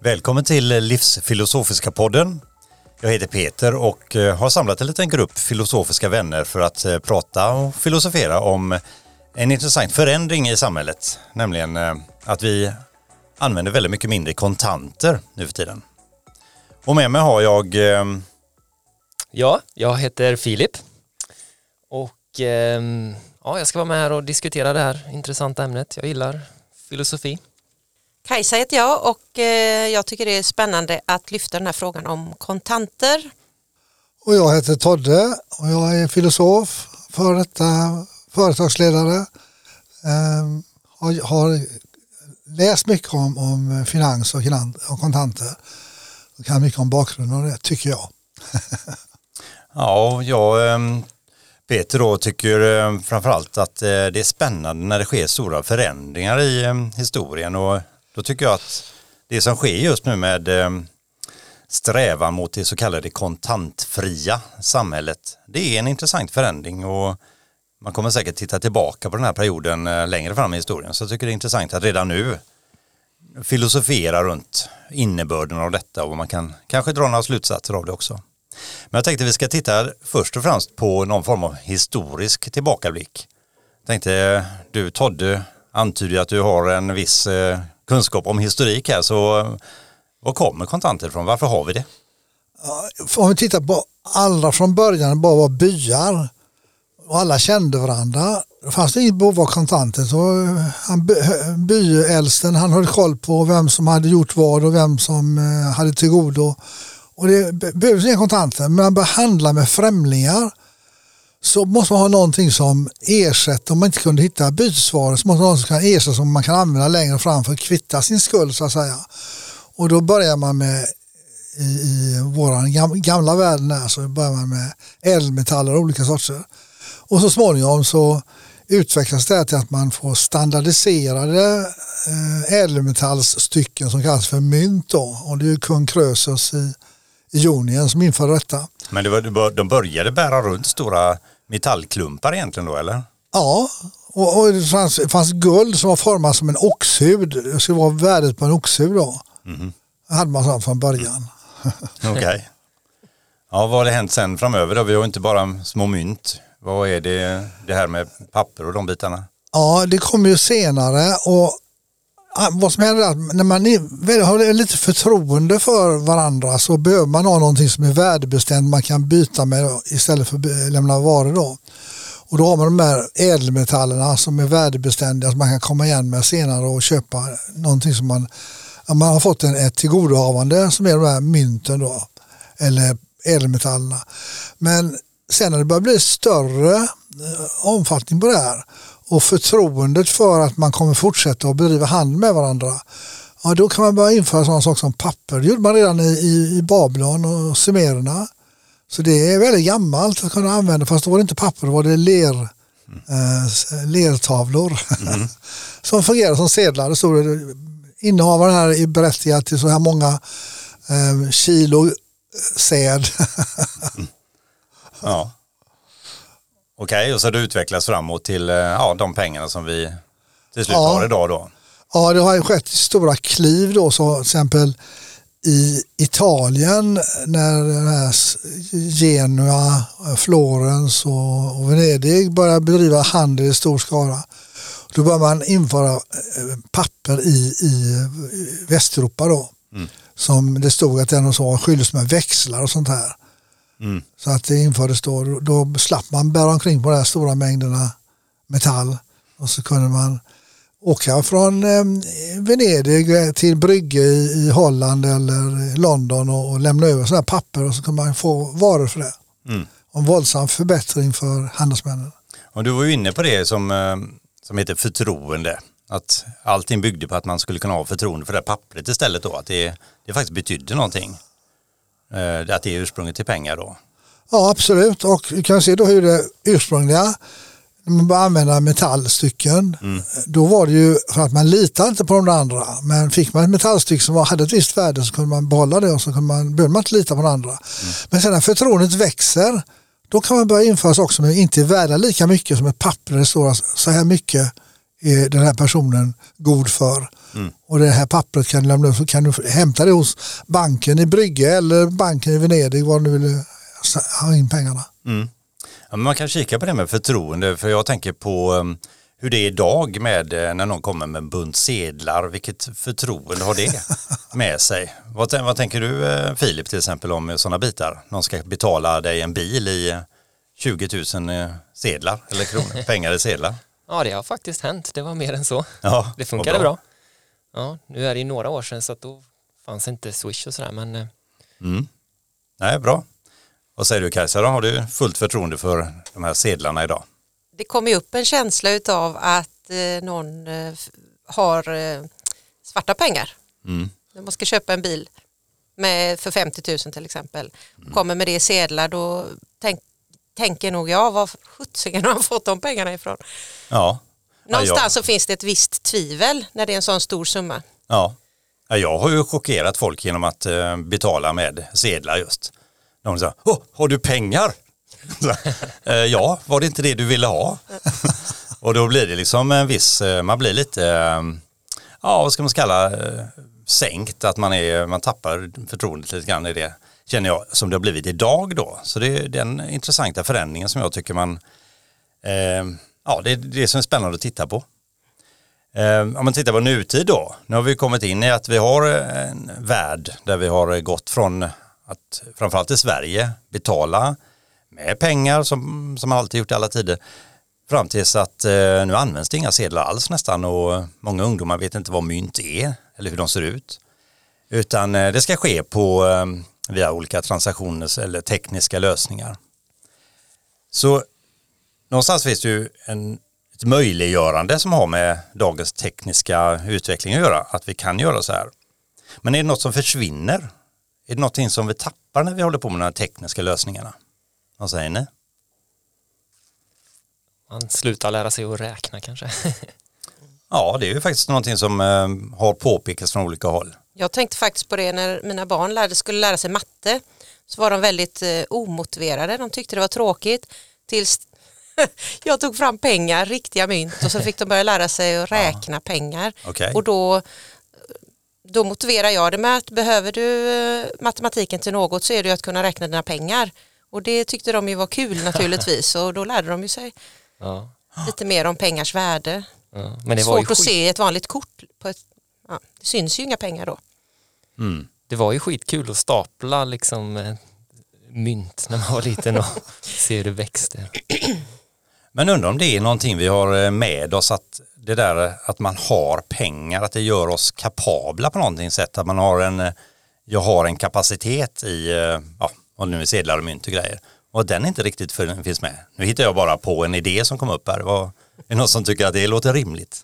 Välkommen till Livsfilosofiska podden. Jag heter Peter och eh, har samlat en liten grupp filosofiska vänner för att eh, prata och filosofera om en intressant förändring i samhället, nämligen eh, att vi använder väldigt mycket mindre kontanter nu för tiden. Och med mig har jag... Ja, jag heter Filip och ja, jag ska vara med här och diskutera det här intressanta ämnet. Jag gillar filosofi. Kajsa heter jag och eh, jag tycker det är spännande att lyfta den här frågan om kontanter. Och jag heter Todde och jag är filosof, för detta företagsledare. Eh, har, har, läst mycket om, om finans och, och kontanter. Och kan mycket om bakgrunden av det, tycker jag. ja, jag ehm, Peter då tycker ehm, framförallt att eh, det är spännande när det sker stora förändringar i ehm, historien och då tycker jag att det som sker just nu med eh, strävan mot det så kallade kontantfria samhället, det är en intressant förändring och man kommer säkert titta tillbaka på den här perioden eh, längre fram i historien. Så jag tycker det är intressant att redan nu filosofera runt innebörden av detta och man kan kanske dra några slutsatser av det också. Men jag tänkte vi ska titta först och främst på någon form av historisk tillbakablick. Jag tänkte du Todde antyder att du har en viss eh, kunskap om historik här så eh, var kommer kontanter ifrån? Varför har vi det? Om vi tittar på alla från början bara var byar och alla kände varandra. Det fanns inget behov av kontanter så eh, han, byäldsten han höll koll på vem som hade gjort vad och vem som eh, hade tillgodo. Och det behövs inga kontanter men man började handla med främlingar så måste man ha någonting som ersätter, om man inte kunde hitta bytesvaror så måste man ha något som kan ersätta som man kan använda längre fram för att kvitta sin skuld så att säga. Och då börjar man med i, i vår gamla värld här, så börjar man med ädelmetaller av olika sorter. Och så småningom så utvecklas det till att man får standardiserade eh, ädelmetallsstycken som kallas för mynt. Då. Och det är kung Krösus i, i Jonien som införde detta. Men det var, de började bära runt stora metallklumpar egentligen då eller? Ja, och, och det fanns, fanns, guld som var format som en oxhud. Det skulle vara värdet på en oxhud då. Mm. Det hade man sånt från början. Okej. Okay. Ja, vad har det hänt sen framöver då? Vi har inte bara små mynt. Vad är det, det här med papper och de bitarna? Ja, det kommer ju senare och Ah, vad som händer är att när man har lite förtroende för varandra så behöver man ha någonting som är värdebeständigt man kan byta med istället för att lämna varor. Då. Och då har man de här ädelmetallerna som är värdebeständiga som man kan komma igen med senare och köpa någonting som man, man har fått en, ett tillgodohavande som är de här mynten då, eller ädelmetallerna. Men sen när det börjar bli större eh, omfattning på det här och förtroendet för att man kommer fortsätta att bedriva handel med varandra ja, då kan man börja införa sådana saker som papper. Det gjorde man redan i, i, i Babylon och sumererna. Så det är väldigt gammalt att kunna använda fast då var det inte papper, då var det ler, eh, lertavlor mm. som fungerar som sedlar. Det stod, innehavaren här är berättigad till så här många eh, kilo säd. mm. Ja. Okej, okay, och så det utvecklats framåt till eh, ja, de pengarna som vi till slut ja. har idag då? Ja, det har ju skett stora kliv då, så till exempel i Italien när Genua, Florens och Venedig började bedriva handel i stor skala. Då började man införa eh, papper i, i Västeuropa då. Mm. Som det stod att den så skyldes med växlar och sånt här. Mm. Så att det infördes då, då slapp man bära omkring på de här stora mängderna metall och så kunde man åka från eh, Venedig till Brygge i, i, Holland eller London och, och lämna över sådana papper och så kunde man få varor för det. Mm. En våldsam förbättring för handelsmännen. Och du var ju inne på det som, eh, som heter förtroende. Att allting byggde på att man skulle kunna ha förtroende för det pappret istället då. Att det, det faktiskt betydde någonting. Eh, att det är ursprunget till pengar då? Ja absolut och du kan se då hur det ursprungliga när man började använda metallstycken mm. då var det ju för att man litade inte på de andra men fick man ett metallstycke som hade ett visst värde så kunde man behålla det och så kunde man, behövde man inte lita på de andra. Mm. Men sen när förtroendet växer då kan man börja införa saker som inte är värda lika mycket som ett papper där det står så här mycket är den här personen god för. Mm. Och det här pappret kan du lämna så kan du hämta det hos banken i Brygge eller banken i Venedig var du vill ha in pengarna. Mm. Ja, men man kan kika på det med förtroende för jag tänker på um, hur det är idag med eh, när någon kommer med en bunt sedlar. Vilket förtroende har det med sig? Vad, vad tänker du eh, Filip till exempel om sådana bitar? Någon ska betala dig en bil i eh, 20 000 eh, sedlar eller kronor, pengar i sedlar. Ja, det har faktiskt hänt. Det var mer än så. Ja, Det funkade bra. Ja, nu är det ju några år sedan så att då fanns inte Swish och sådär men eh, Mm. Nej, bra. Vad säger du Kajsa då? Har du fullt förtroende för de här sedlarna idag? Det kommer ju upp en känsla utav att eh, någon eh, har svarta pengar. Mm. Man ska köpa en bil med, för 50 000 till exempel. Kommer med det i sedlar då tänk, tänker nog jag, var sjuttsingen har han fått de pengarna ifrån? Ja. Någonstans ja, så finns det ett visst tvivel när det är en sån stor summa. Ja. ja, jag har ju chockerat folk genom att eh, betala med sedlar just. De sa, Åh, har du pengar? Eh, ja, var det inte det du ville ha? och då blir det liksom en viss, eh, man blir lite, ja vad ska man kalla, sänkt, att man, är, man tappar förtroendet lite grann i det, känner jag, som det har blivit idag då. Så det är den intressanta förändringen som jag tycker man, eh, ja det är det som är spännande att titta på. Ehm, om man tittar på nutid då, nu har vi kommit in i att vi har eh, en värld där vi har gått från att framförallt i Sverige betala med pengar som, som man alltid gjort i alla tider fram tills att eh, nu används det inga sedlar alls nästan och många ungdomar vet inte vad mynt är eller hur de ser ut. Utan eh, det ska ske på eh, via olika transaktioner eller tekniska lösningar. Så någonstans finns det ju en, ett möjliggörande som har med dagens tekniska utveckling att göra, att vi kan göra så här. Men är det något som försvinner? Är det någonting som vi tappar när vi håller på med de här tekniska lösningarna? Vad säger ni? man slutar lära sig att räkna kanske. Ja, det är ju faktiskt någonting som eh, har påpekats från olika håll. Jag tänkte faktiskt på det när mina barn lärde, skulle lära sig matte så var de väldigt eh, omotiverade. De tyckte det var tråkigt tills jag tog fram pengar, riktiga mynt och så fick de börja lära sig att räkna pengar. Okej. Och då, då motiverar jag det med att behöver du eh, matematiken till något så är det att kunna räkna dina pengar. Och det tyckte de ju var kul naturligtvis och då lärde de ju sig Ja. lite mer om pengars värde. Ja. Men det var, Svårt att se ett vanligt kort. På ett, ja, det syns ju inga pengar då. Mm. det var ju skitkul att stapla liksom eh, mynt när man var liten och se hur det växte. Men undrar om det är någonting vi har eh, med oss att det där eh, att man har pengar, att det gör oss kapabla på någonting sätt, att man har en, eh, jag har en kapacitet i, ja, och nu är sedlar och mynt och grejer. Och den inte riktigt finns med. Nu hittar jag bara på en idé som kom upp här. Vad, är det någon som tycker att det låter rimligt?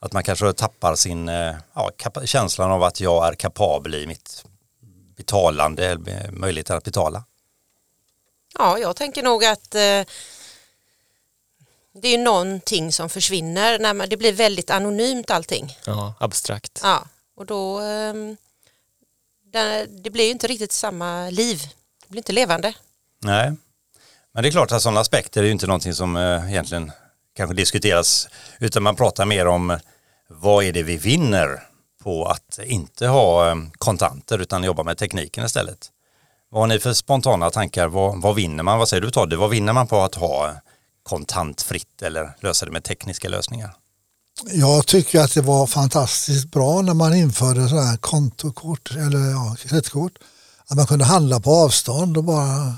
Att man kanske tappar sin ja, känslan av att jag är kapabel i mitt betalande, möjligheten att betala. Ja, jag tänker nog att eh, det är ju någonting som försvinner när man, det blir väldigt anonymt allting. Ja, abstrakt. Ja, och då eh, det, blir ju inte riktigt samma liv. Det blir inte levande. Nej, men det är klart att sådana aspekter är ju inte någonting som eh, egentligen kanske diskuteras utan man pratar mer om vad är det vi vinner på att inte ha eh, kontanter utan jobba med tekniken istället. Vad har ni för spontana tankar? Vad, vad vinner man? Vad säger du Todde? Vad vinner man på att ha kontantfritt eller lösa det med tekniska lösningar? Jag tycker att det var fantastiskt bra när man införde sådana här kontokort eller ja, kreditkort. Att man kunde handla på avstånd och bara eh,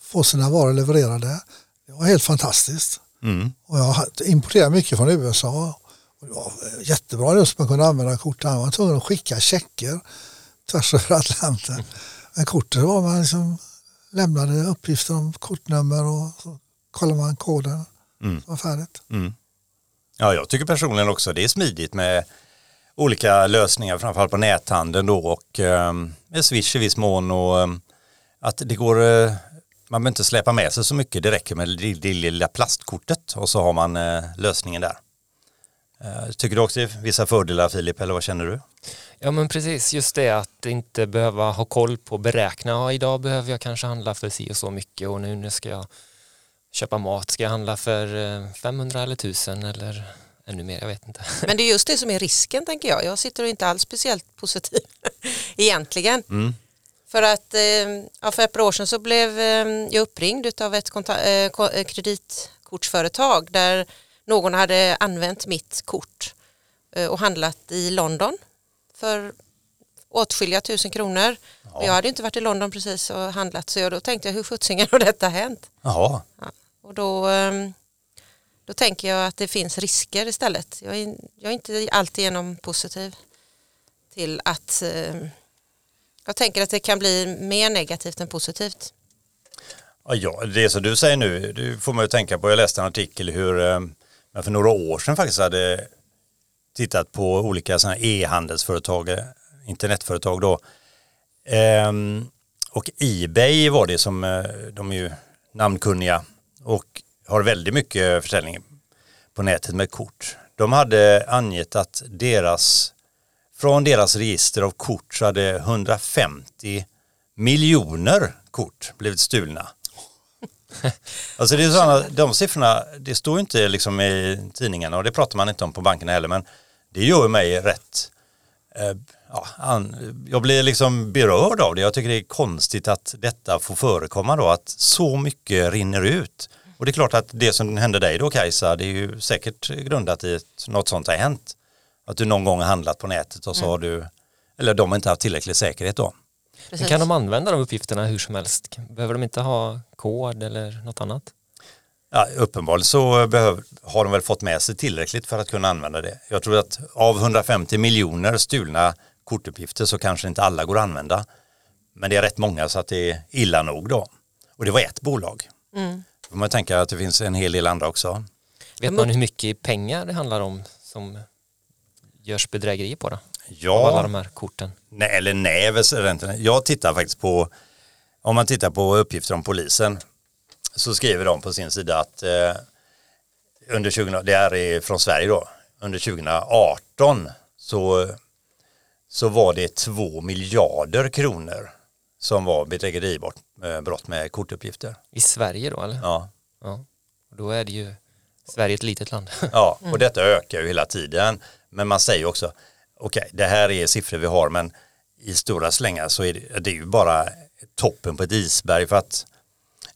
få sina varor levererade. Det var helt fantastiskt. Mm. Och jag har importerat mycket från USA. Och det var jättebra just att man kunde använda kortet. Man var tvungen att skicka checker tvärs över Atlanten. Men kortet var man liksom lämnade uppgifter om kortnummer och så kollade man koden. Mm. Var färdigt. Mm. Ja, jag tycker personligen också det är smidigt med olika lösningar, framförallt på näthandeln då och eh, med Swish i viss mån och eh, att det går, eh, man behöver inte släpa med sig så mycket, det räcker med det, det lilla plastkortet och så har man eh, lösningen där. Eh, tycker du också det är vissa fördelar Filip, eller vad känner du? Ja men precis, just det att inte behöva ha koll på beräkna. Ja, idag behöver jag kanske handla för si och så mycket och nu, nu ska jag köpa mat, ska jag handla för eh, 500 eller 1000 eller ännu mer, jag vet inte. Men det är just det som är risken tänker jag. Jag sitter inte alls speciellt positiv egentligen. Mm. För att eh, ja, för ett par år sedan så blev eh, jag uppringd av ett eh, eh, kreditkortsföretag där någon hade använt mitt kort eh, och handlat i London för åtskilliga tusen kronor. Och Jag hade inte varit i London precis och handlat så jag, då tänkte jag hur sjuttsingen har detta hänt? Jaha, Och då, ehm, då tänker jag att det finns risker istället. Jag är, jag är inte alltigenom positiv till att ehm, jag tänker att det kan bli mer negativt än positivt. Ja, ja, det som du säger nu, det får man ju tänka på. Jag läste en artikel hur eh, man för några år sedan faktiskt hade tittat på olika e-handelsföretag, eh, internetföretag då. Ehm, och Ebay var det som, eh, de är ju namnkunniga och har väldigt mycket försäljning på nätet med kort. De hade angett att deras, från deras register av kort så hade 150 miljoner kort blivit stulna. Alltså det är sådana, de siffrorna, det står inte liksom i tidningarna och det pratar man inte om på bankerna heller men det gör mig rätt, eh, ja, an, jag blir liksom berörd av det. Jag tycker det är konstigt att detta får förekomma då, att så mycket rinner ut. Och det är klart att det som hände dig då Kajsa, det är ju säkert grundat i att något sånt har hänt. Att du någon gång har handlat på nätet och så har du, eller de har inte haft tillräcklig säkerhet då. Men kan de använda de uppgifterna hur som helst? Behöver de inte ha kod eller något annat? Ja, uppenbarligen så behöv, har de väl fått med sig tillräckligt för att kunna använda det. Jag tror att av 150 miljoner stulna kortuppgifter så kanske inte alla går att använda. Men det är rätt många så att det är illa nog då. Och det var ett bolag. Mm. Då får man tänka att det finns en hel del andra också. Vet man hur mycket pengar det handlar om som görs bedrägerier på då? Av alla Ja, de här korten. nej, eller nej, jag tittar faktiskt på, om man tittar på uppgifter om polisen så skriver de på sin sida att eh, under 20, det här är från Sverige då, under 2018 så, så var det 2 miljarder kronor som var bedrägeribrott eh, brott med kortuppgifter. I Sverige då eller? Ja. Ja. Då är det ju Sverige ett litet land. Ja, och detta ökar ju hela tiden. Men man säger också, okej, det här är siffror vi har, men i stora slängar så är det, det är ju bara toppen på ett isberg för att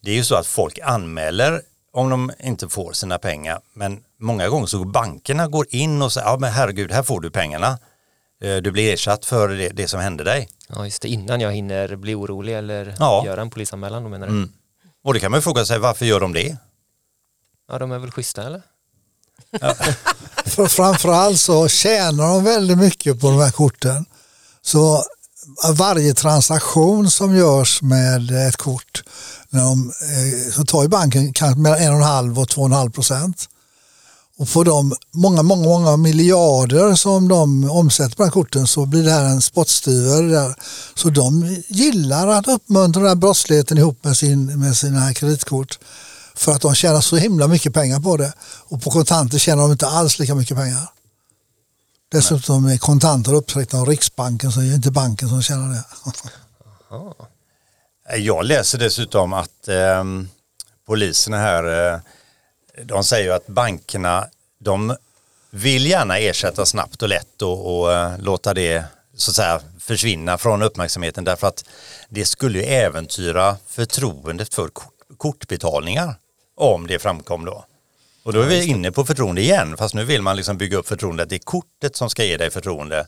det är ju så att folk anmäler om de inte får sina pengar, men många gånger så går bankerna går in och säger, ja men herregud, här får du pengarna. Eh, Du blir ersatt för det, det som hände dig. Ja just det, innan jag hinner bli orolig eller Ja. göra en polisanmälan då menar du? Mm. Och det kan man ju fråga sig, varför gör de det? Ja de är väl schyssta eller? För framförallt så tjänar de väldigt mycket på de här korten. Så varje transaktion som görs med ett kort när de, eh, så tar ju banken kanske mellan en och en halv och två och en halv procent. Och på de många, många, många miljarder som de omsätter på de här korten så blir det här en spottstyver. Där. Så de gillar att uppmuntra den här brottsligheten ihop med, sin, med sina kreditkort. För att de tjänar så himla mycket pengar på det. Och på kontanter tjänar de inte alls lika mycket pengar. Dessutom är kontanter upptryckta av Riksbanken så det är inte banken som tjänar det. Jag läser dessutom att eh, poliserna här, eh, de säger ju att bankerna, de vill gärna ersätta snabbt och lätt och, och eh, låta det så att säga försvinna från uppmärksamheten därför att det skulle ju äventyra förtroendet för kort, kortbetalningar om det framkom då. Och då är vi inne på förtroende igen, fast nu vill man liksom bygga upp förtroendet. Det är kortet som ska ge dig förtroende.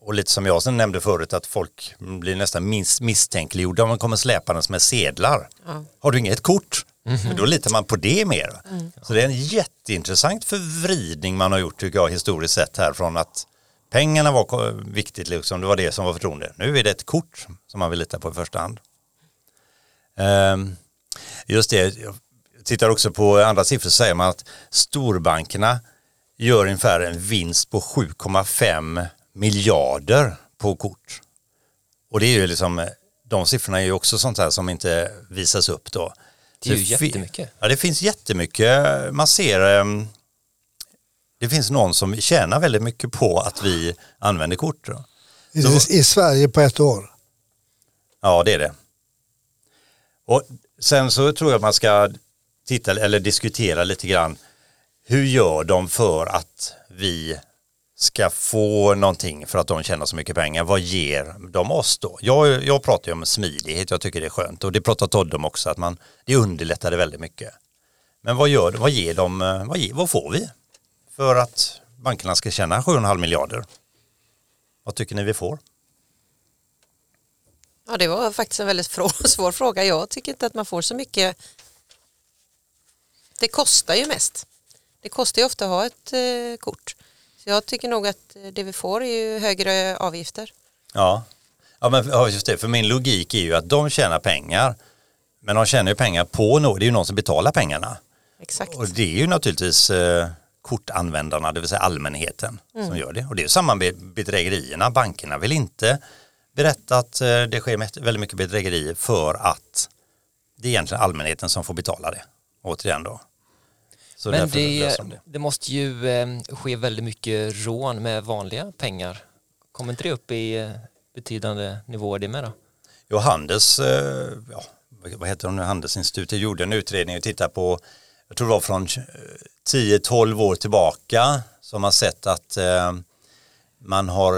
Och lite som jag sen nämnde förut att folk blir nästan mis misstänkliggjorda om man kommer släpandes med sedlar. Ja. Har du inget kort? För då litar man på det mer. Så det är en jätteintressant förvridning man har gjort tycker jag historiskt sett här från att pengarna var viktigt liksom, det var det som var förtroende. Nu är det ett kort som man vill lita på i första hand. Ehm, just det, jag tittar också på andra siffror så säger man att storbankerna gör ungefär en vinst på 7,5 miljarder på kort. Och det är ju liksom, de siffrorna är ju också sånt här som inte visas upp då. Det är ju jättemycket. Ja, det finns jättemycket. Man ser, ehm, det finns någon som tjänar väldigt mycket på att vi använder kort. Då. I, Så- I Sverige på ett år. Ja, det är det. Och sen så tror jag att man ska titta eller diskutera lite grann hur gör de för att vi ska få någonting för att de tjänar så mycket pengar. Vad ger de oss då? Jag, jag pratar ju om smidighet, jag tycker det är skönt och det pratar Todd om också att man, det underlättar det väldigt mycket. Men vad, gör, vad ger de, vad, ger, vad får vi för att bankerna ska tjäna 7,5 miljarder? Vad tycker ni vi får? Ja, det var faktiskt en väldigt svår fråga. Jag tycker inte att man får så mycket. Det kostar ju mest. Det kostar ju ofta att ha ett eh, kort. Så jag tycker nog att det vi får är ju högre avgifter. Ja, ja men ja, just det. För min logik är ju att de tjänar pengar. Men de tjänar ju pengar på något. Det är ju någon som betalar pengarna. Exakt. Och det är ju naturligtvis eh, kortanvändarna, det vill säga allmänheten mm. som gör det. Och det är samma med bedrägerierna. Bankerna vill inte berätta att eh, det sker väldigt mycket bedrägerier för att det är egentligen allmänheten som får betala det. Återigen då. Så Men det, det. det, måste ju eh, ske väldigt mycket rån med vanliga pengar. Kommer inte det upp i eh, betydande nivåer det med då? Jo, Handels, eh, ja, vad heter de nu, Handelsinstitutet gjorde en utredning och tittade på, jag tror det var från 10-12 år tillbaka, som har sett att man har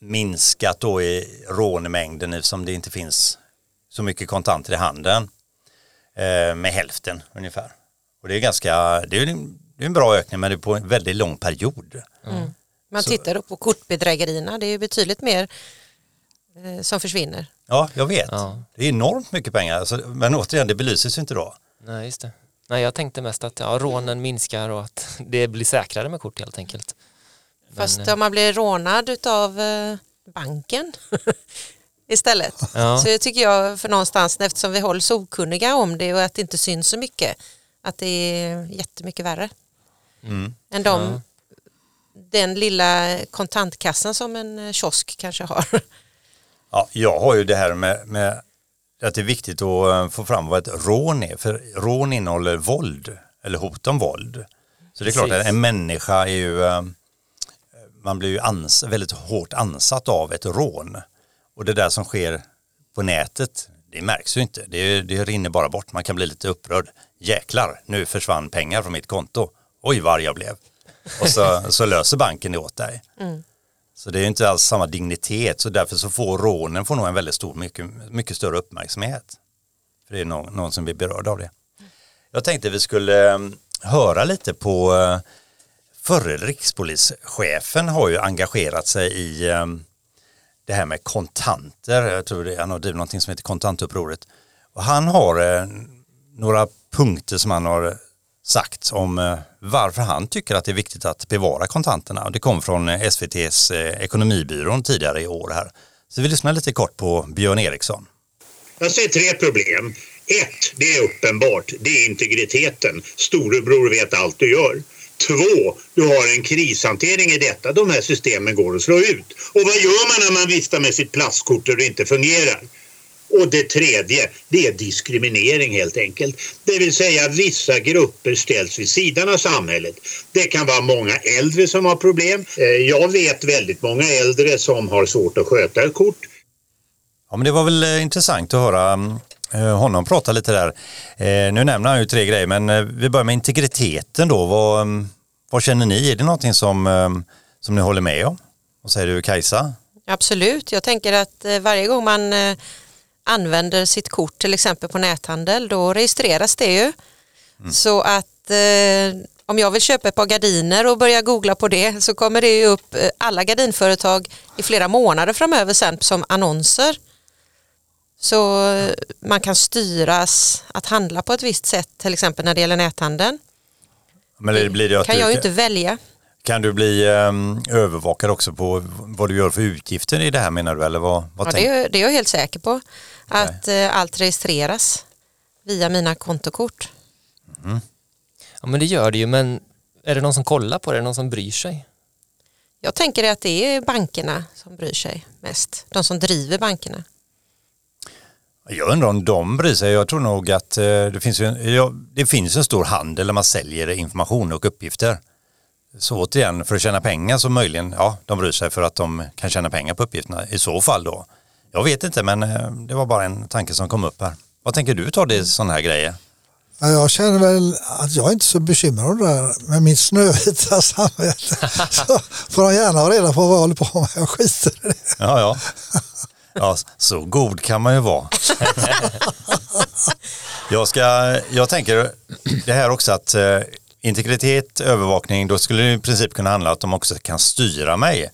minskat då i rånmängden eftersom det inte finns så mycket kontanter i handeln med hälften ungefär. Och det är ganska, det är en, det är en bra ökning men det är på en väldigt lång period. Mm. Man så. tittar på kortbedrägerierna, det är betydligt mer eh, som försvinner. Ja, jag vet. Ja. Det är enormt mycket pengar, alltså, men återigen, det belyses inte då. Nej, just det. Nej, jag tänkte mest att ja, rånen minskar och att det blir säkrare med kort helt enkelt. Fast Men, om man blir rånad av eh, banken istället. Ja. Så tycker jag för någonstans eftersom vi hålls okunniga om det och att det inte syns så mycket att det är jättemycket värre. Mm. Än de, ja. den lilla kontantkassan som en eh, kiosk kanske har. Ja, jag har ju det här med, med att det är viktigt att eh, få fram vad ett rån är. För rån innehåller våld eller hot om våld. Så det är klart att en människa är ju man blir ju ans väldigt hårt ansatt av ett rån. Och det där som sker på nätet, det märks ju inte. Det, det rinner bara bort. Man kan bli lite upprörd. Jäklar, nu försvann pengar från mitt konto. Oj vad jag blev. Och så, så löser banken det åt dig. Mm. Så det är inte alls samma dignitet. Så därför så får rånen får nog en väldigt stor, mycket, mycket större uppmärksamhet. För det är någon, någon som blir berörd av det. Jag tänkte vi skulle um, höra lite på uh, förre rikspolischefen har ju engagerat sig i ehm, det här med kontanter. Jag tror det, han har drivit någonting som heter kontantupproret. Och han har eh, några punkter som han har sagt om eh, varför han tycker att det är viktigt att bevara kontanterna. Det kom från eh, SVTs eh, ekonomibyrån tidigare i år här. Så vi lyssnar lite kort på Björn Eriksson. Jag ser tre problem. Ett, det är uppenbart, det är integriteten. Storebror vet allt du gör. Två, du har en krishantering i detta. De här systemen går att slå ut. Och vad gör man när man viftar med sitt plastkort och det inte fungerar? Och det tredje, det är diskriminering helt enkelt. Det vill säga vissa grupper ställs vid sidan av samhället. Det kan vara många äldre som har problem. Eh, jag vet väldigt många äldre som har svårt att sköta ett kort. Ja men det var väl eh, intressant att höra mm, Eh, honom prata lite där. Nu nämner han ju tre grejer men vi börjar med integriteten då. Vad, mm, vad känner ni? Är det någonting som, som ni håller med om? Vad säger du Kajsa? Absolut, jag tänker att varje gång man använder sitt kort till exempel på näthandel då registreras det ju. Mm. Så att eh, om jag vill köpa ett par gardiner och börja googla på det så kommer det ju upp alla gardinföretag i flera månader framöver sen som annonser. Så man kan styras att handla på ett visst sätt, till exempel när det gäller näthandeln. Men det blir det kan jag ju inte välja. Kan du bli um, övervakad också på vad du gör för utgifter i det här menar du? Eller vad, vad ja, det, är, det är jag helt säker på. Okay. Att uh, allt registreras via mina kontokort. Mm. Ja men det gör det ju men är det någon som kollar på det? Är det någon som bryr sig? Jag tänker att det är bankerna som bryr sig mest. De som driver bankerna. Jag undrar om de bryr sig. Jag tror nog att eh, det finns, en, det finns en stor handel där man säljer information och uppgifter. Så återigen, för att tjäna pengar så möjligen, ja, de bryr sig för att de kan tjäna pengar på uppgifterna i så fall då. Jag vet inte, men eh, det var bara en tanke som kom upp här. Vad tänker du ta det sådana här grejer? Ja, Jag känner väl att jag är inte så bekymrad om det där med mitt snövita samvete. Så får de gärna ha reda på vad jag håller på med. Jag skiter i det. Ja, ja. Ja, så god kan man ju vara. Jag, ska, jag tänker det här också att eh, integritet, övervakning, då skulle det i princip kunna handla om att de också kan styra mig.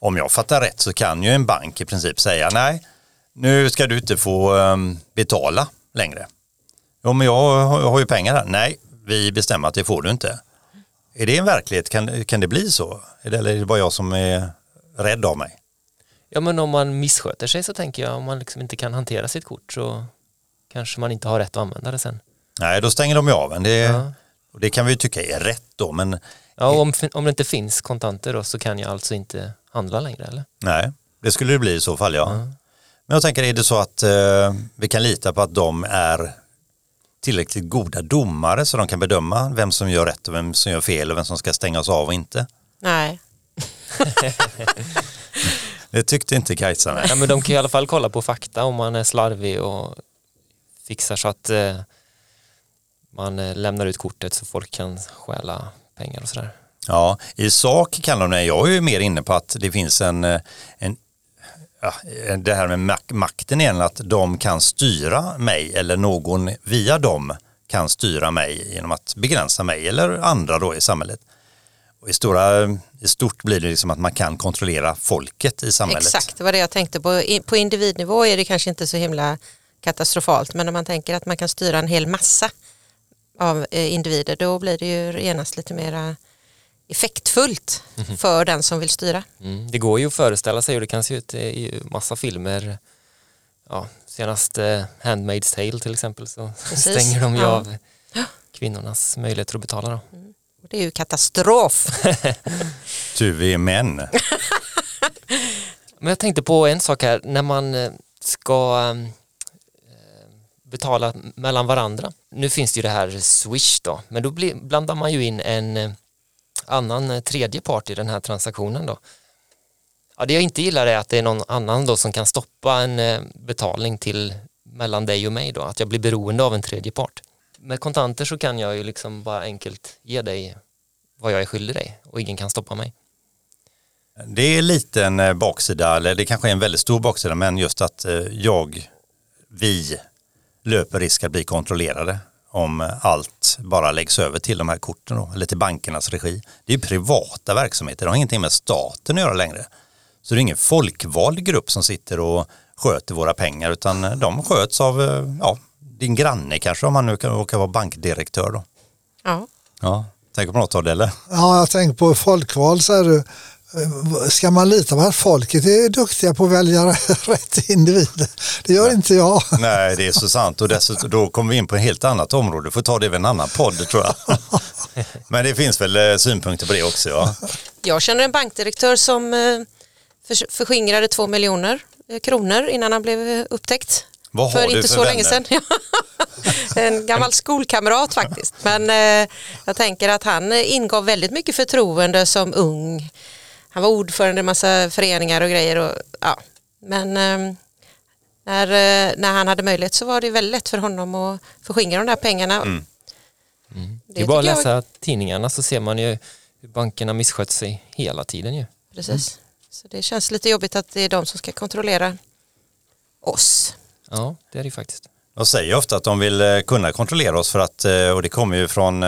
Om jag fattar rätt så kan ju en bank i princip säga nej, nu ska du inte få eh, betala längre. Jo, men jag har, jag har ju pengar här. Nej, vi bestämmer att det får du inte. Är det en verklighet? Kan, kan det bli så? Eller är det bara jag som är rädd av mig? Ja men om man missköter sig så tänker jag om man liksom inte kan hantera sitt kort så kanske man inte har rätt att använda det sen. Nej, då stänger de ju av en. Det, Ja. Och det kan vi ju tycka är rätt då, men Ja, och om, om det inte finns kontanter då så kan jag alltså inte handla längre eller? nej, det skulle det bli i så fall ja. Men jag tänker, är det så att eh, vi kan lita på att de är tillräckligt goda domare så de kan bedöma vem som gör rätt och vem som gör fel och vem som ska stängas av och inte? Nej, Det tyckte inte Kajsa. nej. Ja, men de kan i alla fall kolla på fakta om man är slarvig och fixar så att eh, man eh, lämnar ut kortet så folk kan stjäla pengar och sådär. Ja, i sak kan de det. Jag är ju mer inne på att det finns en, eh, en ja, det här med mak- makten igen, att de kan styra mig eller någon via dem kan styra mig genom att begränsa mig eller andra då i samhället. Och i, stora, I stort blir det liksom att man kan kontrollera folket i samhället. exakt det var det jag tänkte på. På individnivå är det kanske inte så himla katastrofalt men om man tänker att man kan styra en hel massa av eh, individer då blir det ju genast lite mer effektfullt för den som vill styra. Mm. Det går ju att föreställa sig och det kan se ut i ju massa filmer. Ja, senast eh, Handmaid's Tale till exempel så Precis. stänger de ju Ja. av kvinnornas möjligheter att betala. Då. Och Det är ju katastrof. Tu vi är män. Men jag tänkte på en sak här, när man eh, ska eh, betala mellan varandra. Nu finns det ju det här Swish då, men då blandar man ju in en eh, annan eh, tredje part i den här transaktionen då. Ja, det jag inte gillar är att det är någon annan då som kan stoppa en eh, betalning till mellan dig och mig då, att jag blir beroende av en tredje part. Med kontanter så kan jag ju liksom bara enkelt ge dig vad jag är skyldig dig och ingen kan stoppa mig. Det är lite en baksida, eller det kanske är en väldigt stor baksida, men just att jag, vi löper risk att bli kontrollerade om allt bara läggs över till de här korten då, eller till bankernas regi. Det är ju privata verksamheter, det har ingenting med staten att göra längre. Så det är ingen folkvald grupp som sitter och sköter våra pengar, utan de sköts av eh, ja, din granne kanske, om man nu kan vara bankdirektör då. Ja. Ja, tänker på något av det eller? Ja, jag tänker på folkval. Det, eh, ska man lita på att folket är duktiga på att välja rätt individer? Det gör inte jag. Nej, det är så sant och dessutom då kommer vi in på ett helt annat område. Får ta det vid en annan podd tror jag. Men det finns väl eh, synpunkter på det också ja. Jag känner en bankdirektör som eh, förs- förskingrade två miljoner eh, kronor innan han blev upptäckt. Vad har för du inte för så länge vänner? sedan. en gammal skolkamrat faktiskt. Men eh, jag tänker att han ingav väldigt mycket förtroende som ung. Han var ordförande i en massa föreningar och grejer. Och, ja. Men eh, när, eh, när han hade möjlighet så var det väldigt lätt för honom att förskingra de där pengarna. Mm. Det är bara att tycker jag- läsa tidningarna så ser man ju hur bankerna misskött sig hela tiden ju. Precis. Så det känns lite jobbigt att det är de som ska kontrollera oss. Ja, det är det ju faktiskt. De säger ofta att de vill eh, kunna kontrollera oss för att, eh, och det kommer ju från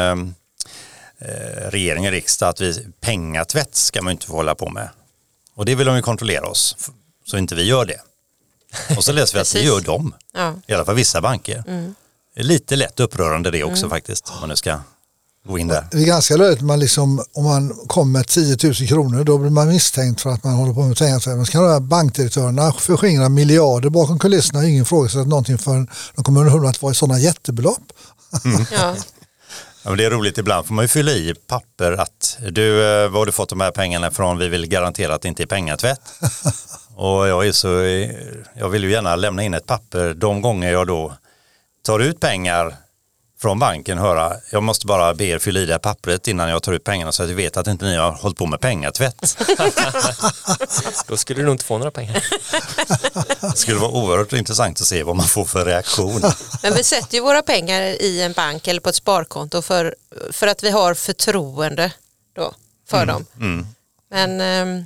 eh, regering och riksdag, att vi, pengatvätt ska man inte få hålla på med. Och det vill de ju kontrollera oss, så inte vi gör det. Och så läser vi att det gör de, Ja. i alla fall vissa banker. Det är lite lätt upprörande det också faktiskt, om man nu ska gå in där. Det är ganska löjligt man liksom, om man kommer med 10 000 kronor då blir man misstänkt för att man håller på med pengar. Men så kan de här bankdirektörerna förskingra miljarder bakom kulisserna. Ingen ifrågasatt någonting förrän de kommer underfund med att det var sådana jättebelopp. Ja. Ja, men det är roligt, ibland får man ju fylla i papper att du, eh, var har du fått de här pengarna från? Vi vill garantera att det inte är pengatvätt. och jag, är så, jag vill ju gärna lämna in ett papper de gånger jag då tar ut pengar från banken höra, jag måste bara be er fylla i det här pappret innan jag tar ut pengarna så att jag vet att inte ni har hållit på med pengatvätt. Då skulle du nog inte få några pengar. Det skulle vara oerhört intressant att se vad man får för reaktion. Men vi sätter ju våra pengar i en bank eller på ett sparkonto för, för att vi har förtroende då för dem. Mm. Men ehm,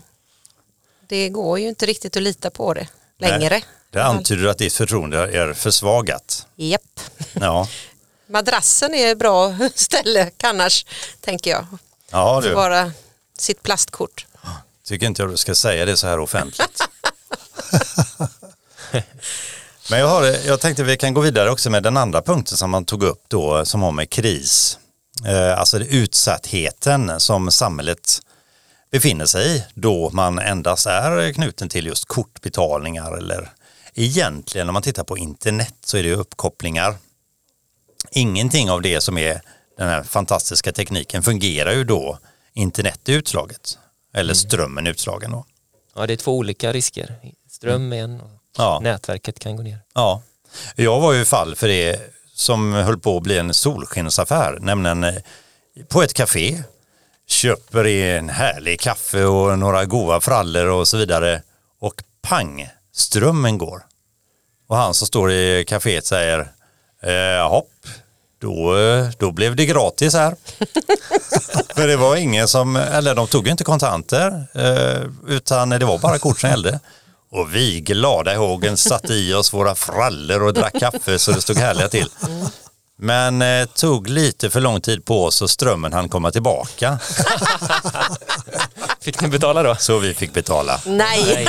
det går ju inte riktigt att lita på det längre. Nej, Det antyder att ditt förtroende är försvagat. Japp. Ja, Madrassen är ett bra ställe annars, tänker jag. ja du. Bara sitt plastkort. Tycker inte jag du ska säga det så här offentligt. Men jag, har, jag tänkte vi kan gå vidare också med den andra punkten som man tog upp då som har med kris. Eh, alltså det utsattheten som samhället befinner sig i då man endast är knuten till just kortbetalningar eller egentligen om man tittar på internet så är det ju uppkopplingar. Ingenting av det som är den här fantastiska tekniken fungerar ju då internet är utslaget eller strömmen är utslagen då. Ja, det är två olika risker. Ström är en och Ja. nätverket kan gå ner. Ja, jag var ju fall för det som höll på att bli en solskensaffär, nämligen eh, på ett café, köper en härlig kaffe och några goda frallor och så vidare och pang, strömmen går. Och han som står i kaféet säger, eh, hopp, då, eh, då blev det gratis här. För det var ingen som, eller de tog inte kontanter, eh, utan det var bara kort som gällde. Och vi glada i hågen satte i oss våra frallor och drack kaffe så det stod härliga till. Men eh, tog lite för lång tid på oss och strömmen hann komma tillbaka. Fick ni betala då? Så vi fick betala. Nej,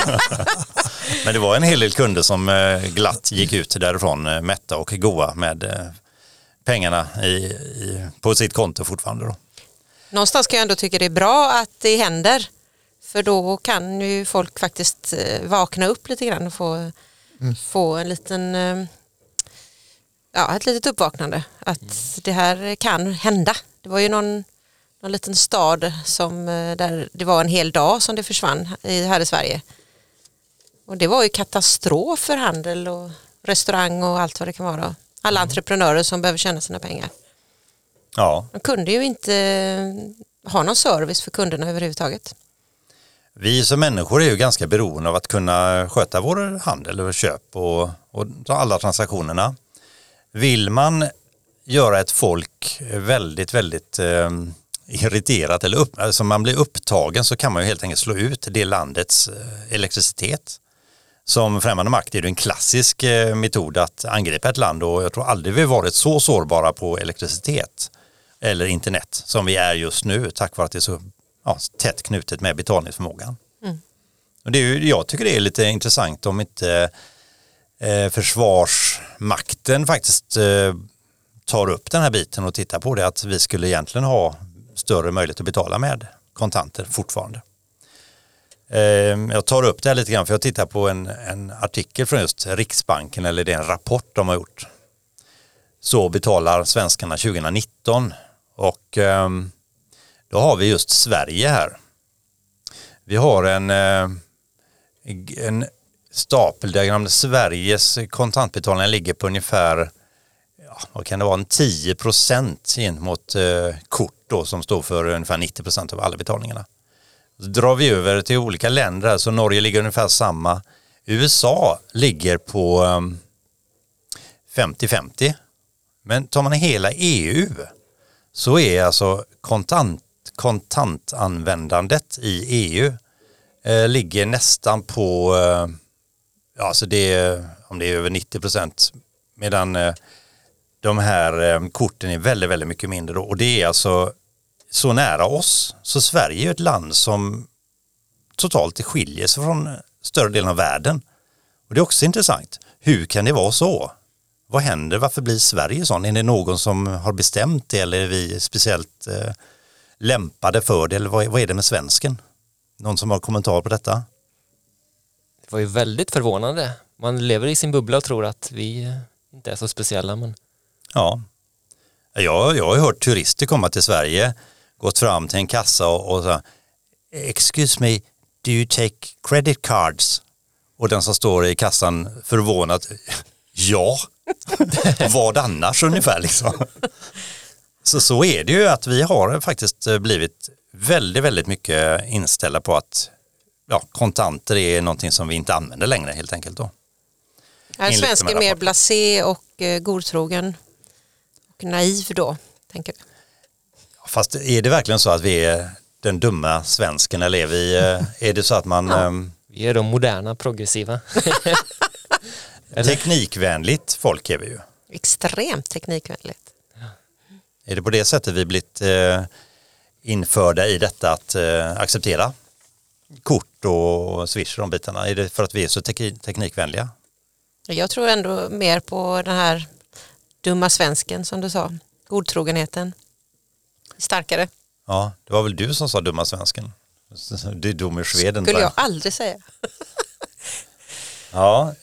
Men det var en hel del kunder som eh, glatt gick ut därifrån eh, mätta och goa med eh, pengarna i, i, på sitt konto fortfarande. Då. någonstans kan jag ändå tycka det är bra att det händer. För då kan ju folk faktiskt eh, vakna upp lite grann och få, få en liten, eh, ja, ett litet uppvaknande. Att det här kan hända. Det var ju någon, någon liten stad som, eh, där det var en hel dag som det försvann i, här i Sverige. Och det var ju katastrof för handel och restaurang och allt vad det kan vara. Alla entreprenörer som behöver tjäna sina pengar. Ja, De kunde ju inte eh, ha någon service för kunderna överhuvudtaget. vi som människor är ju ganska beroende av att kunna sköta vår handel och köp och, och alla transaktionerna. Vill man göra ett folk väldigt, väldigt eh, irriterat eller upp, alltså man blir upptagen så kan man ju helt enkelt slå ut det landets eh, elektricitet. Som främmande makt är det en klassisk eh, metod att angripa ett land och jag tror aldrig vi varit så sårbara på elektricitet eller internet som vi är just nu tack vare att det är så ja, tätt knutet med betalningsförmågan. Och det är ju, jag tycker det är lite intressant om inte eh, försvarsmakten faktiskt eh, tar upp den här biten och tittar på det att vi skulle egentligen ha större möjlighet att betala med kontanter fortfarande. Ehm, jag tar upp det här lite grann för jag tittar på en, en artikel från just Riksbanken eller det är en rapport de har gjort. Så betalar svenskarna 2019 och ehm, då har vi just Sverige här. Vi har en, eh, en stapeldiagram där Sveriges kontantbetalningar ligger på ungefär ja, vad kan det vara, en 10 procent gentemot eh, kort då, som står för ungefär 90 procent av alla betalningarna. Så drar vi över till olika länder här, så Norge ligger ungefär samma. USA ligger på ehm, 50-50. Men tar man hela EU så är alltså kontant, kontantanvändandet i EU eh, ligger nästan på, eh, ja alltså det är, om det är över 90 procent, medan eh, de här eh, korten är väldigt, väldigt mycket mindre då. Och det är alltså så nära oss. Så Sverige är ju ett land som totalt skiljer sig från större delen av världen. Och det är också intressant. Hur kan det vara så? Vad händer? Varför blir Sverige sån? Är det någon som har bestämt det eller är vi speciellt eh, lämpade för det? Eller vad, vad är det med svensken? Någon som har kommentar på detta? Det var ju väldigt förvånande. Man lever i sin bubbla och tror att vi eh, inte är så speciella men Ja. Jag, jag har hört turister komma till Sverige, gått fram till en kassa och, och så Excuse me, do you take credit cards? Och den som står i kassan förvånat, ja, Vad annars ungefär liksom. Så så är det ju att vi har faktiskt blivit väldigt, väldigt mycket inställda på att ja, kontanter är någonting som vi inte använder längre helt enkelt. Då. Är svensken mer blasé och eh, godtrogen och naiv då? Tänker du? Fast är det verkligen så att vi är den dumma svensken eller är, vi, eh, är det så att man ehm, Vi är de moderna, progressiva. teknikvänligt folk är vi ju. Extremt teknikvänligt. Är det på det sättet vi blivit eh, införda i detta att eh, acceptera kort och swish och de bitarna? Är det för att vi är så tek- teknikvänliga? Jag tror ändå mer på den här dumma svensken som du sa. Godtrogenheten. Starkare. Ja, det var väl du som sa dumma svensken? Du är dum i Sveden. Skulle jag aldrig säga. Ja.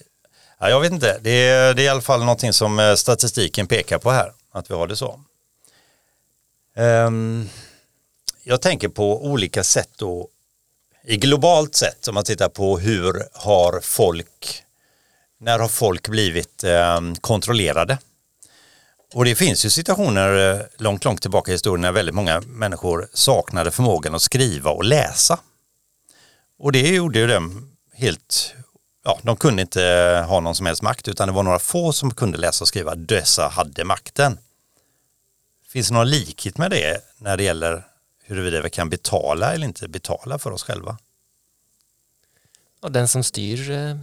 ja, jag vet inte. Det är, det är i alla fall någonting som eh, statistiken pekar på här, att vi har det så. Ehm, jag tänker på olika sätt då, i globalt sett, om man tittar på hur har folk, när har folk blivit ehm, kontrollerade? Och det finns ju situationer eh, långt, långt tillbaka i historien när väldigt många människor saknade förmågan att skriva och läsa. Och det gjorde ju dem helt, ja, de kunde inte eh, ha någon som helst makt utan det var några få som kunde läsa och skriva. Dessa hade makten. Finns det någon likhet med det när det gäller huruvida vi kan betala eller inte betala för oss själva? Och den som styr eh,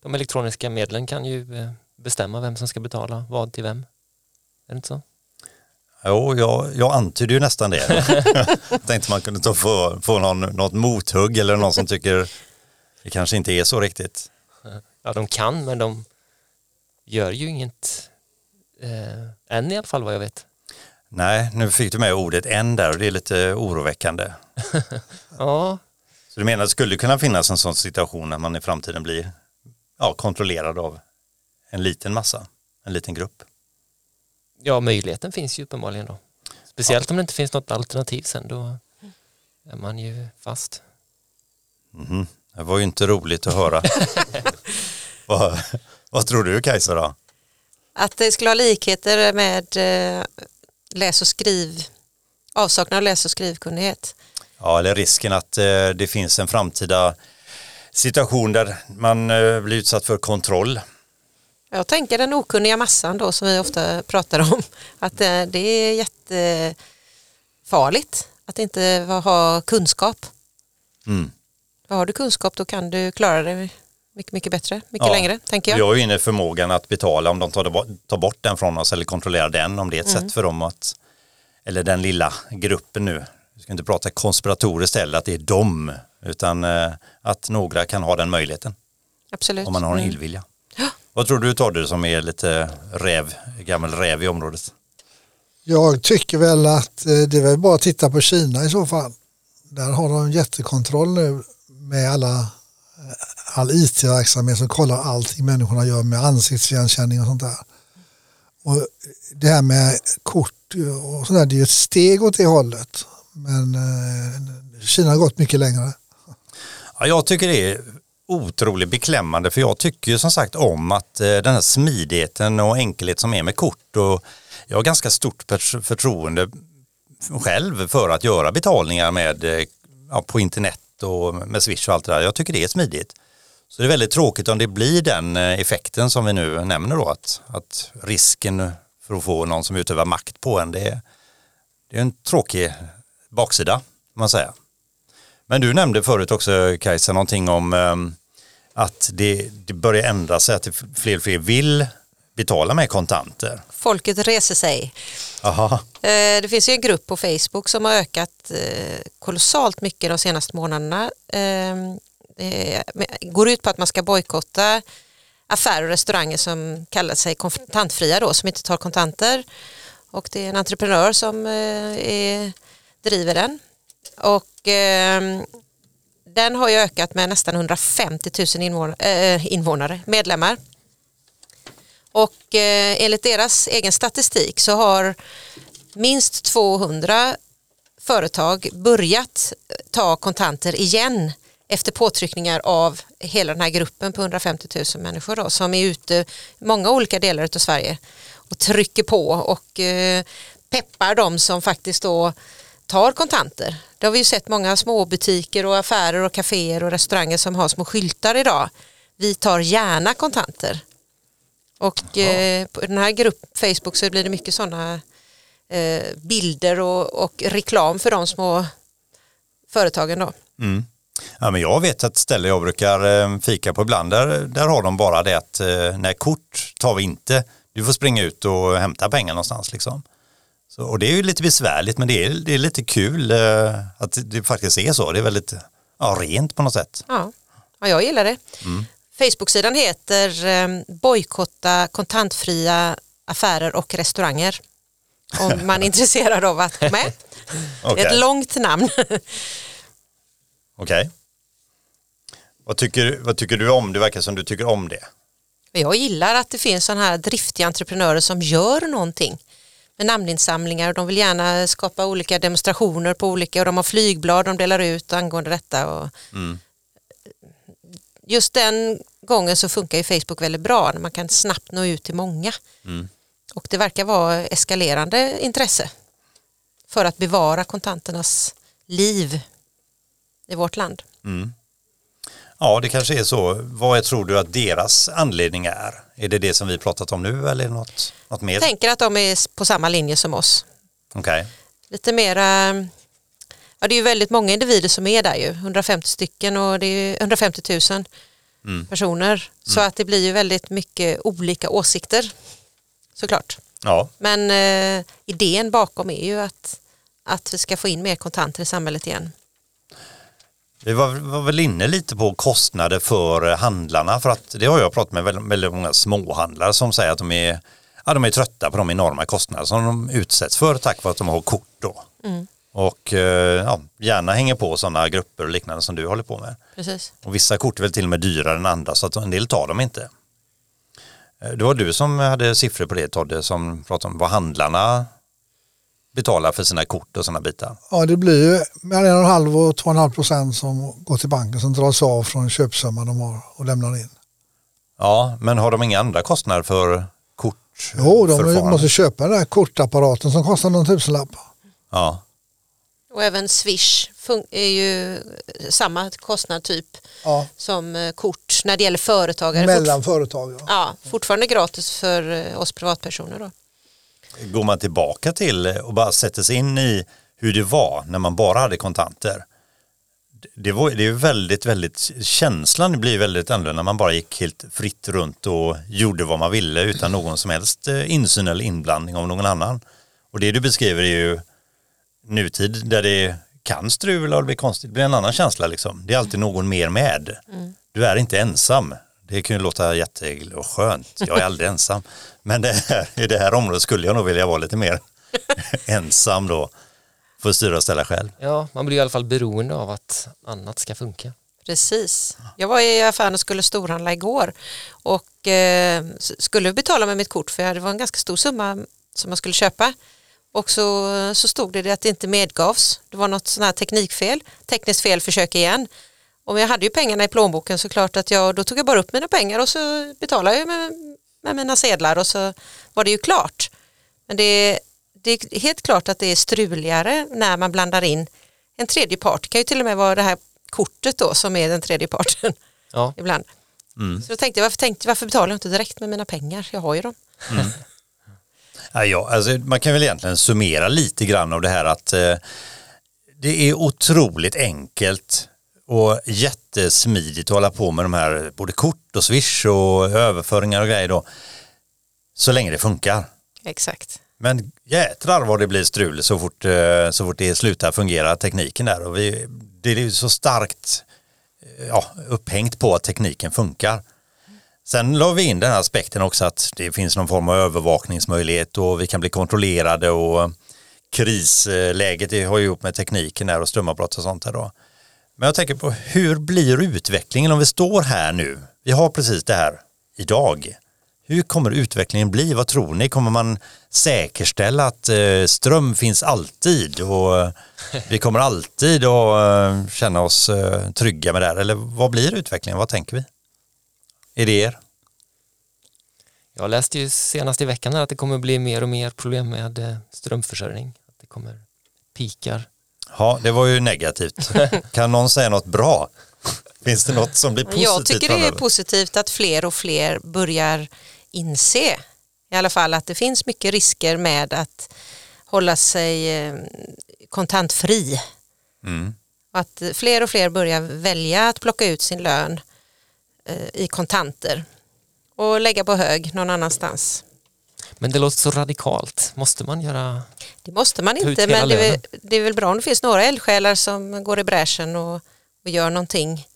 de elektroniska medlen kan ju bestämma vem som ska betala vad till vem. Är det inte så? Jo, jag, jag antydde ju nästan det. jag tänkte man kunde ta få, få någon, något mothugg eller någon som tycker det kanske inte är så riktigt. Ja, de kan men de gör ju inget eh, än i alla fall vad jag vet. Nej, nu fick du med ordet en där och det är lite oroväckande. Ja, Så du menar att det skulle kunna finnas en sån situation när man i framtiden blir ja, kontrollerad av en liten massa, en liten grupp? ja, möjligheten finns ju uppenbarligen då. Speciellt om det inte finns något alternativ sen då är man ju fast. Mhm. Det var ju inte roligt att höra. vad, vad tror du Kajsa då? Att det skulle ha likheter med eh, läs och skriv, avsaknad av läs och skrivkunnighet. Ja, eller risken att eh, det finns en framtida situation där man eh, blir utsatt för kontroll. Jag tänker den okunniga massan då som vi ofta pratar om. Att eh, det är jättefarligt att inte ha kunskap. Mm. Har du kunskap då kan du klara dig mycket, mycket bättre, mycket Ja. längre tänker Vi jag. har ju inne förmågan att betala om de tar, det bort- tar bort den från oss eller kontrollerar den om det är ett Mm. sätt för dem att, eller den lilla gruppen nu, vi ska inte prata konspiratoriskt heller att det är dem, utan eh, att några kan ha den möjligheten Absolut. om man har en Mm. illvilja. Vad tror du Todde som är lite räv, gammal räv i området? Jag tycker väl att eh, det är väl bara att titta på Kina i så fall. Där har de jättekontroll nu med alla, eh, all IT-verksamhet som kollar allting människorna gör med ansiktsigenkänning och sånt där. Och det här med kort och sådär, det är ju ett steg åt det hållet. Men eh, Kina har gått mycket längre. Ja, jag tycker det är otroligt beklämmande för jag tycker ju som sagt om att eh, den här smidigheten och enkelhet som är med kort och jag har ganska stort förtroende själv för att göra betalningar med, eh, ja, på internet och med Swish och allt det där. Jag tycker det är smidigt. Så det är väldigt tråkigt om det blir den eh, effekten som vi nu nämner då att, att risken för att få någon som utövar makt på en det är, det är en tråkig baksida kan man säga. Men du nämnde förut också Kajsa någonting om ehm, att det, det börjar ändra sig, att fler och fler vill betala med kontanter. Folket reser sig. Aha. Eh, Det finns ju en grupp på Facebook som har ökat eh, kolossalt mycket de senaste månaderna. Eh, Det går ut på att man ska bojkotta affärer och restauranger som kallar sig kontantfria då, som inte tar kontanter. Och det är en entreprenör som är, driver den. Och den har ju ökat med nästan 150 000 invånare, äh, invånare medlemmar. Och eh, enligt deras egen statistik så har minst 200 företag börjat ta kontanter igen efter påtryckningar av hela den här gruppen på 150 000 människor då, som är ute i många olika delar av Sverige och trycker på och eh, peppar de som faktiskt då tar kontanter. Det har vi ju sett många småbutiker och affärer och kaféer och restauranger som har små skyltar idag. Vi tar gärna kontanter. Och eh, på den här gruppen Facebook så blir det mycket sådana eh, bilder och, och reklam för de små företagen då. Mm. Ja, men jag vet ett ställe jag brukar eh, fika på ibland, där, där har de bara det att eh, nej, kort tar vi inte, du får springa ut och hämta pengar någonstans. Liksom. Så, och det är ju lite besvärligt men det är, det är lite kul eh, att det faktiskt är så, det är väldigt ja, rent på något sätt. Ja, ja jag gillar det. Mm. Facebook-sidan heter eh, Bojkotta kontantfria affärer och restauranger. Om man är intresserad av att gå med. Det är ett långt namn. Okej. Vad, tycker, vad tycker du om? Det verkar som du tycker om det. Jag gillar att det finns sådana här driftiga entreprenörer som gör någonting med namninsamlingar och de vill gärna skapa olika demonstrationer på olika och de har flygblad de delar ut angående detta. Och Mm. Just den gången så funkar ju Facebook väldigt bra när man kan snabbt nå ut till många. Mm. Och det verkar vara eskalerande intresse för att bevara kontanternas liv i vårt land. Mm. Ja, det kanske är så. Vad tror du att deras anledning är? Är det det som vi pratat om nu eller något, något mer? Jag tänker att de är på samma linje som oss. Okej. lite mera Ja, det är ju väldigt många individer som är där ju, 150 stycken och det är 150 000 Mm. personer. Så att det blir ju väldigt mycket olika åsikter såklart. Ja, Men eh, idén bakom är ju att, att vi ska få in mer kontanter i samhället igen. Vi var, var väl inne lite på kostnader för handlarna för att det har jag pratat med väldigt, väldigt många småhandlare som säger att de är, ja, de är trötta på de enorma kostnader som de utsätts för tack vare att de har kort då. Mm. Och eh, ja, gärna hänger på sådana grupper och liknande som du håller på med. Precis. Och vissa kort är väl till och med dyrare än andra så att en del tar dem inte. Eh, Det var du som hade siffror på det Todde som pratade om vad handlarna betalar för sina kort och sådana bitar. Ja, det blir ju mellan en och en halv och två och en halv procent som går till banken som dras av från köpsumman de har och lämnar in. Ja, men har de inga andra kostnader för kort? Jo, de förfarande? måste köpa den där kortapparaten som kostar någon tusenlapp. Ja, Och även Swish är ju samma kostnad typ Ja, som eh, kort när det gäller företagare. mellan företag. Ja. Ja, fortfarande gratis för eh, oss privatpersoner då. Går man tillbaka till och bara sätter sig in i hur det var när man bara hade kontanter. Det, var, det är väldigt, väldigt, känslan blir väldigt annorlunda när man bara gick helt fritt runt och gjorde vad man ville utan någon som helst eh, insyn eller inblandning av någon annan. Och det du beskriver är ju nutid där det kan strula och det blir konstigt, det blir en annan känsla liksom. Det är alltid någon mer med. Du är inte ensam. Det kan ju låta jätte och skönt. Jag är aldrig ensam. Men det här, i det här området skulle jag nog vilja vara lite mer ensam då. Få styra och ställa själv. Ja, man blir i alla fall beroende av att annat ska funka. Precis. Jag var i affären och skulle storhandla igår och eh, skulle betala med mitt kort för det var en ganska stor summa som jag skulle köpa. Och så, så stod det att det inte medgavs. Det var något sånt här teknikfel, tekniskt fel, försök igen. Och jag hade ju pengarna i plånboken så klart att jag, då tog jag bara upp mina pengar och så betalade jag med, med mina sedlar och så var det ju klart. Men det, är- det är helt klart att det är struligare när man blandar in en tredje part. Det kan ju till och med vara det här kortet då som är den tredje parten Ja, ibland. Mm. Så då tänkte jag, varför, tänkte, varför betalar jag inte direkt med mina pengar? Jag har ju dem. Ja, ja, alltså, man kan väl egentligen summera lite grann av det här att eh, det är otroligt enkelt och jättesmidigt att hålla på med de här både kort och swish och överföringar och grejer då. Så länge det funkar. Exakt. Men jätrar vad det blir strul så fort, eh, så fort det slutar fungera tekniken där. Och vi, det är ju så starkt eh, ja, upphängt på att tekniken funkar. Sen la vi in den här aspekten också att det finns någon form av övervakningsmöjlighet och vi kan bli kontrollerade och krisläget det har ju ihop med tekniken där och strömavbrott och sånt där då. Men jag tänker på hur blir utvecklingen om vi står här nu? Vi har precis det här idag. Hur kommer utvecklingen bli? Vad tror ni? Kommer man säkerställa att eh, ström finns alltid och eh, vi kommer alltid att eh, känna oss trygga med det här? Eller vad blir utvecklingen? Vad tänker vi? Idéer? Jag läste ju senast i veckan att det kommer bli mer och mer problem med strömförsörjning. Att det kommer pikar. Ja, det var ju negativt. kan någon säga något bra? Finns det något som blir positivt? Jag tycker det är positivt att fler och fler börjar inse i alla fall att det finns mycket risker med att hålla sig eh, kontantfri. Mm. Att fler och fler börjar välja att plocka ut sin lön eh, i kontanter och lägga på hög någon annanstans. Men det låter så radikalt. Måste man göra? Det måste man inte men det är, det är väl bra om det finns några eldsjälar som går i bräschen och, och gör någonting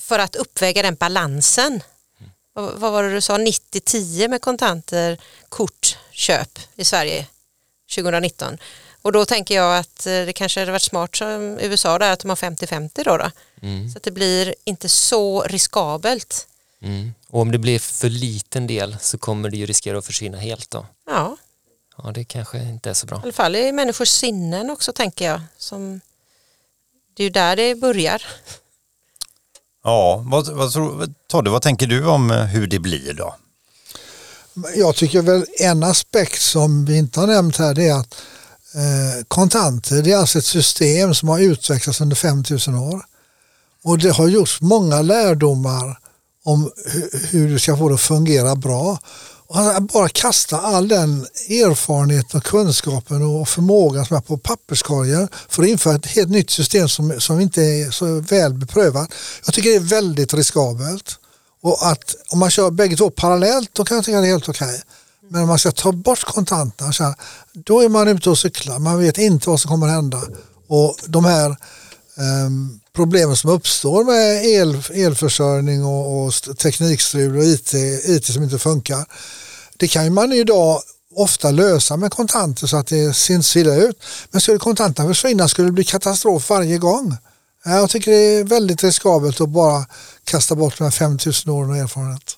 för att uppväga den balansen. Vad, vad var det du sa, 90-10 med kontanter, kort, köp i Sverige 2019. Och då tänker jag att eh, det kanske hade varit smart som USA där att de har 50-50 då, då. Mm. Så att det blir inte så riskabelt. Mm. Och om det blir för liten del så kommer det ju riskera att försvinna helt då. Ja, Ja, det kanske inte är så bra. i alla fall i människors sinnen också tänker jag. Som, det är ju där det börjar. Ja, vad, vad, tror, Todde, vad tänker du om eh, hur det blir då? Jag tycker väl en aspekt som vi inte har nämnt här det är att eh, kontanter det är alltså ett system som har utvecklats under 5000 år. Och det har gjorts många lärdomar om hur du ska få det att fungera bra. Och att bara kasta all den erfarenheten och kunskapen och förmågan som är på papperskorgen för att införa ett helt nytt system som, som inte är så väl beprövat. Jag tycker det är väldigt riskabelt. Och att om man kör bägge två parallellt då kan jag tycka det är helt okej. Men om man ska ta bort kontanterna så här, då är man ute och cyklar. Man vet inte vad som kommer att hända. Och de här ehm, problemen som uppstår med el, elförsörjning och, och teknikstrul och IT, IT som inte funkar. Det kan man idag ofta lösa med kontanter så att det syns illa ut. Men skulle kontanterna försvinna skulle det bli katastrof varje gång. Jag tycker det är väldigt riskabelt att bara kasta bort de här 5000 åren av erfarenhet.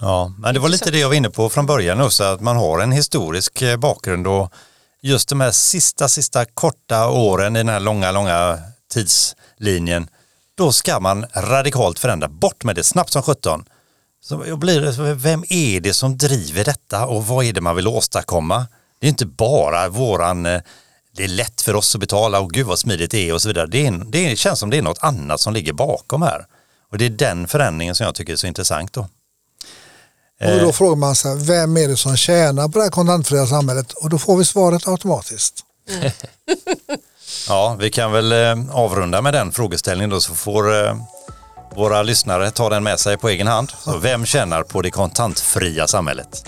Ja, men det var lite det jag var inne på från början också, att man har en historisk eh, bakgrund och just de här sista, sista korta åren i den här långa, långa tidslinjen, då ska man radikalt förändra, bort med det snabbt som 17. Så jag blir, vem är det som driver detta och vad är det man vill åstadkomma? Det är inte bara våran, eh, det är lätt för oss att betala och gud vad smidigt det är och så vidare. Det, är, en- det känns som det är något annat som ligger bakom här. Och det är den förändringen som jag tycker är så intressant då. Och då frågar man sig, vem är det som tjänar på det här kontantfria samhället? Och då får vi svaret automatiskt. Ja, vi kan väl eh, avrunda med den frågeställningen då så får eh, våra lyssnare ta den med sig på egen hand. Så vem tjänar på det kontantfria samhället?